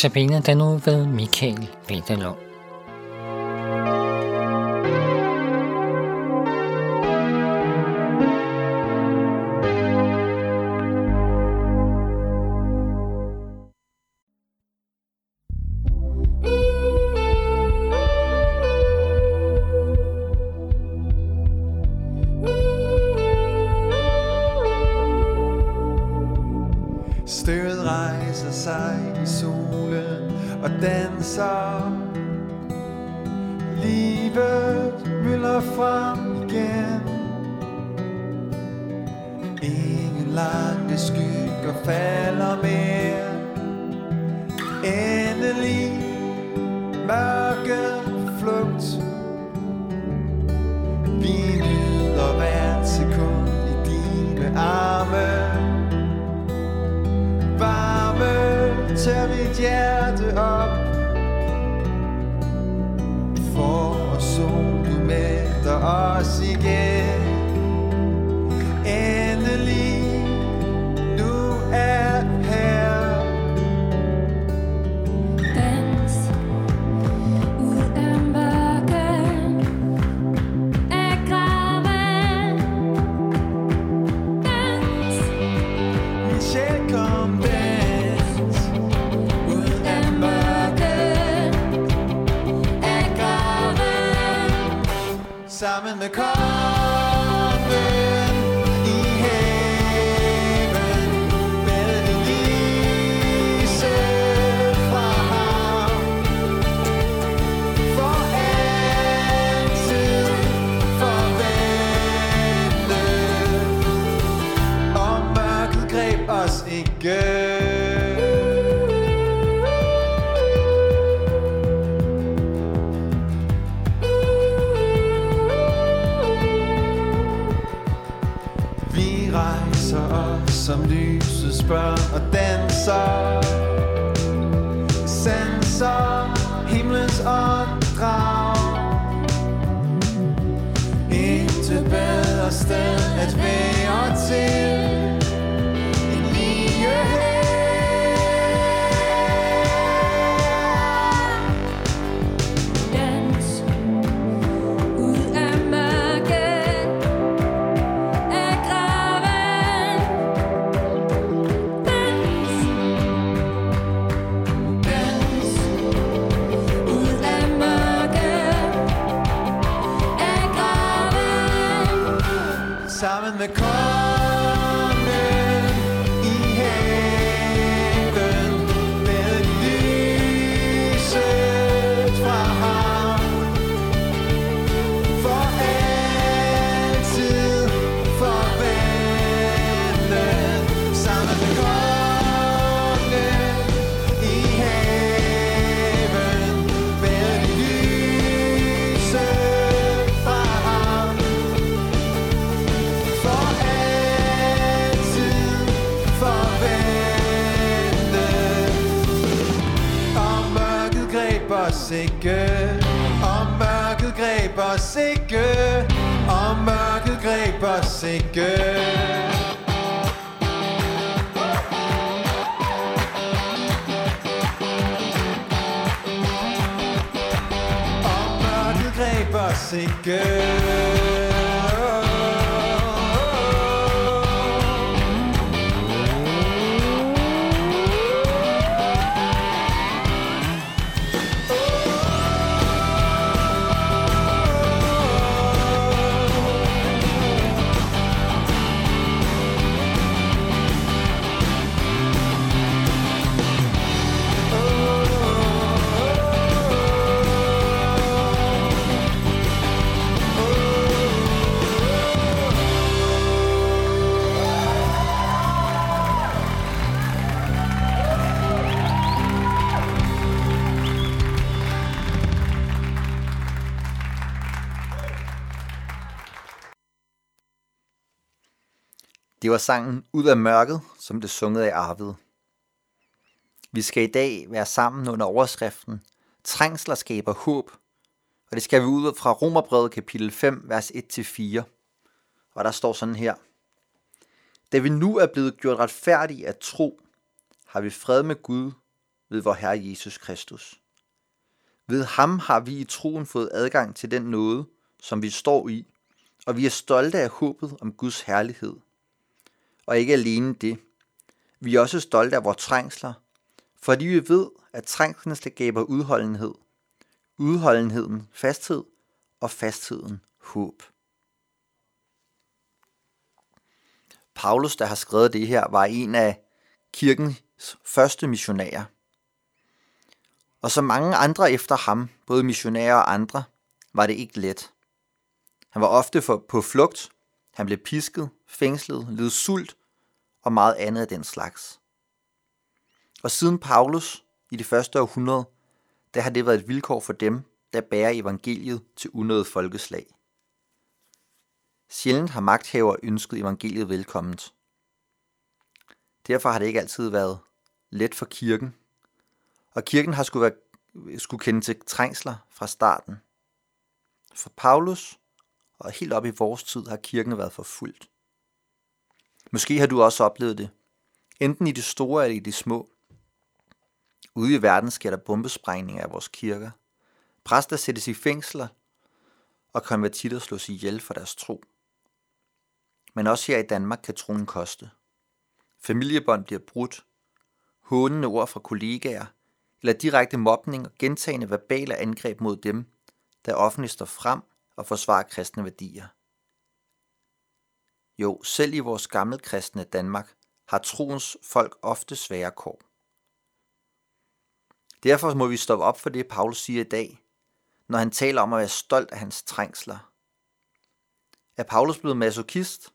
Notabene den nu ved Michael Vinterlund. Sig. Livet mylder frem igen. Ingen lange skygger falder som lyset spørger og danser. Sanser himlens åndedrag Intet bedre sted at være til. Os ikke Og mørket greb os ikke Og mørket greb os ikke Og mørket greb os ikke Det var sangen Ud af mørket, som det sunget af Arvid. Vi skal i dag være sammen under overskriften Trængsler skaber håb, og det skal vi ud fra Romerbrevet kapitel 5, vers 1-4. Og der står sådan her. Da vi nu er blevet gjort retfærdige af tro, har vi fred med Gud ved vor Herre Jesus Kristus. Ved ham har vi i troen fået adgang til den nåde, som vi står i, og vi er stolte af håbet om Guds herlighed. Og ikke alene det. Vi er også stolte af vores trængsler, fordi vi ved, at trængslerne skaber udholdenhed. Udholdenheden fasthed, og fastheden håb. Paulus, der har skrevet det her, var en af kirkens første missionærer. Og som mange andre efter ham, både missionærer og andre, var det ikke let. Han var ofte for, på flugt, han blev pisket, fængslet, led sult og meget andet af den slags. Og siden Paulus i det første århundrede, der har det været et vilkår for dem, der bærer evangeliet til unødet folkeslag. Sjældent har magthaver ønsket evangeliet velkomment. Derfor har det ikke altid været let for kirken, og kirken har skulle, være, skulle kende til trængsler fra starten. For Paulus og helt op i vores tid har kirken været forfulgt. Måske har du også oplevet det, enten i det store eller i det små. Ude i verden sker der bombesprængninger af vores kirker. Præster sættes i fængsler, og konvertitter slås ihjel for deres tro. Men også her i Danmark kan troen koste. Familiebånd bliver brudt, hånende ord fra kollegaer, eller direkte mobning og gentagende verbale angreb mod dem, der offentligt står frem og forsvarer kristne værdier. Jo, selv i vores gamle kristne Danmark har troens folk ofte svære kår. Derfor må vi stoppe op for det, Paulus siger i dag, når han taler om at være stolt af hans trængsler. Er Paulus blevet masokist?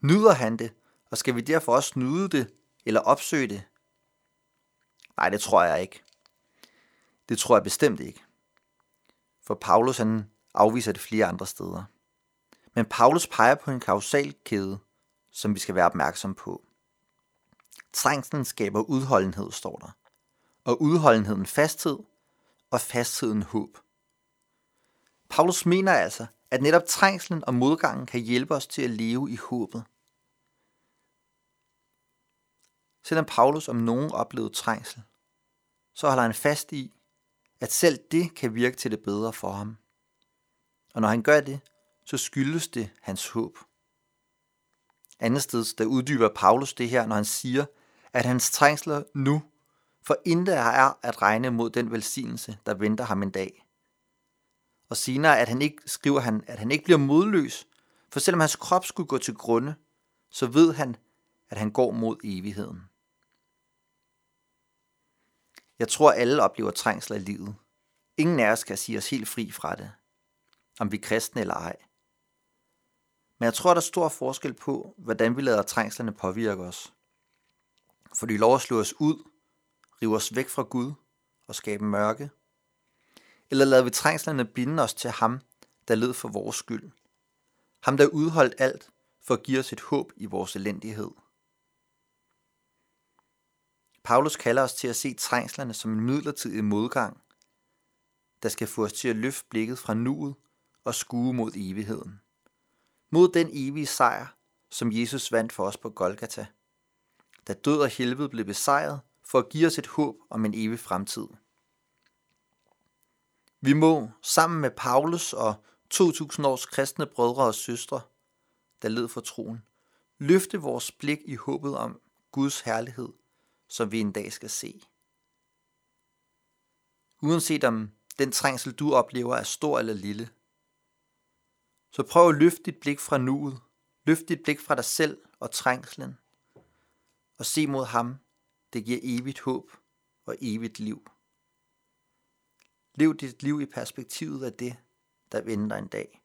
Nyder han det, og skal vi derfor også nyde det eller opsøge det? Nej, det tror jeg ikke. Det tror jeg bestemt ikke. For Paulus han afviser det flere andre steder. Men Paulus peger på en kausal kæde, som vi skal være opmærksom på. Trængslen skaber udholdenhed, står der. Og udholdenheden fasthed, og fastheden håb. Paulus mener altså, at netop trængslen og modgangen kan hjælpe os til at leve i håbet. Selvom Paulus om nogen oplevede trængsel, så holder han fast i, at selv det kan virke til det bedre for ham. Og når han gør det, så skyldes det hans håb. Andet sted, der uddyber Paulus det her, når han siger, at hans trængsler nu for intet er at regne mod den velsignelse, der venter ham en dag. Og senere at han ikke, skriver han, at han ikke bliver modløs, for selvom hans krop skulle gå til grunde, så ved han, at han går mod evigheden. Jeg tror, alle oplever trængsler i livet. Ingen af os kan sige os helt fri fra det, om vi er kristne eller ej. Men jeg tror, der er stor forskel på, hvordan vi lader trængslerne påvirke os. For de lov at slå os ud, rive os væk fra Gud og skabe mørke. Eller lader vi trængslerne binde os til ham, der led for vores skyld. Ham, der udholdt alt for at give os et håb i vores elendighed. Paulus kalder os til at se trængslerne som en midlertidig modgang, der skal få os til at løfte blikket fra nuet og skue mod evigheden. Mod den evige sejr, som Jesus vandt for os på Golgata. Da død og helvede blev besejret for at give os et håb om en evig fremtid. Vi må, sammen med Paulus og 2000 års kristne brødre og søstre, der led for troen, løfte vores blik i håbet om Guds herlighed som vi en dag skal se. Uanset om den trængsel, du oplever, er stor eller lille, så prøv at løfte dit blik fra nuet, løft dit blik fra dig selv og trængslen, og se mod ham, det giver evigt håb og evigt liv. Lev dit liv i perspektivet af det, der venter en dag.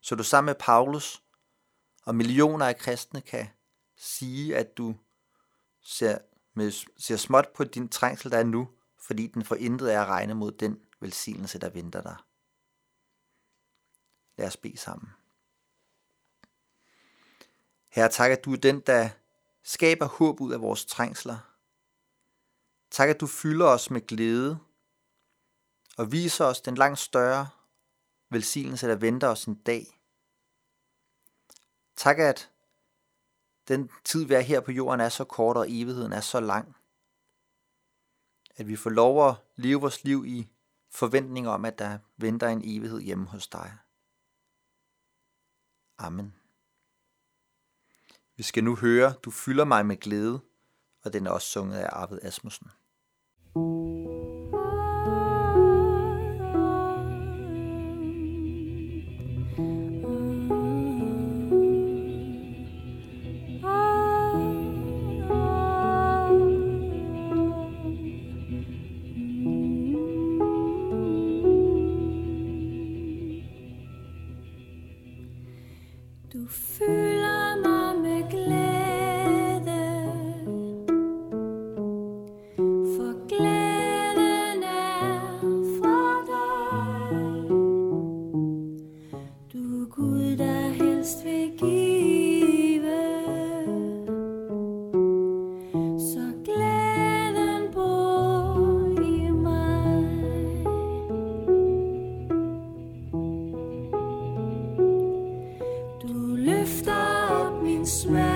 Så du sammen med Paulus og millioner af kristne kan sige, at du ser med, ser småt på din trængsel, der er nu, fordi den for intet er at regne mod den velsignelse, der venter dig. Lad os bede sammen. Herre, tak, at du er den, der skaber håb ud af vores trængsler. Tak, at du fylder os med glæde og viser os den langt større velsignelse, der venter os en dag. Tak, at den tid, vi er her på jorden, er så kort, og evigheden er så lang. At vi får lov at leve vores liv i forventning om, at der venter en evighed hjemme hos dig. Amen. Vi skal nu høre, du fylder mig med glæde, og den er også sunget af Arvid Asmussen. thank you smell.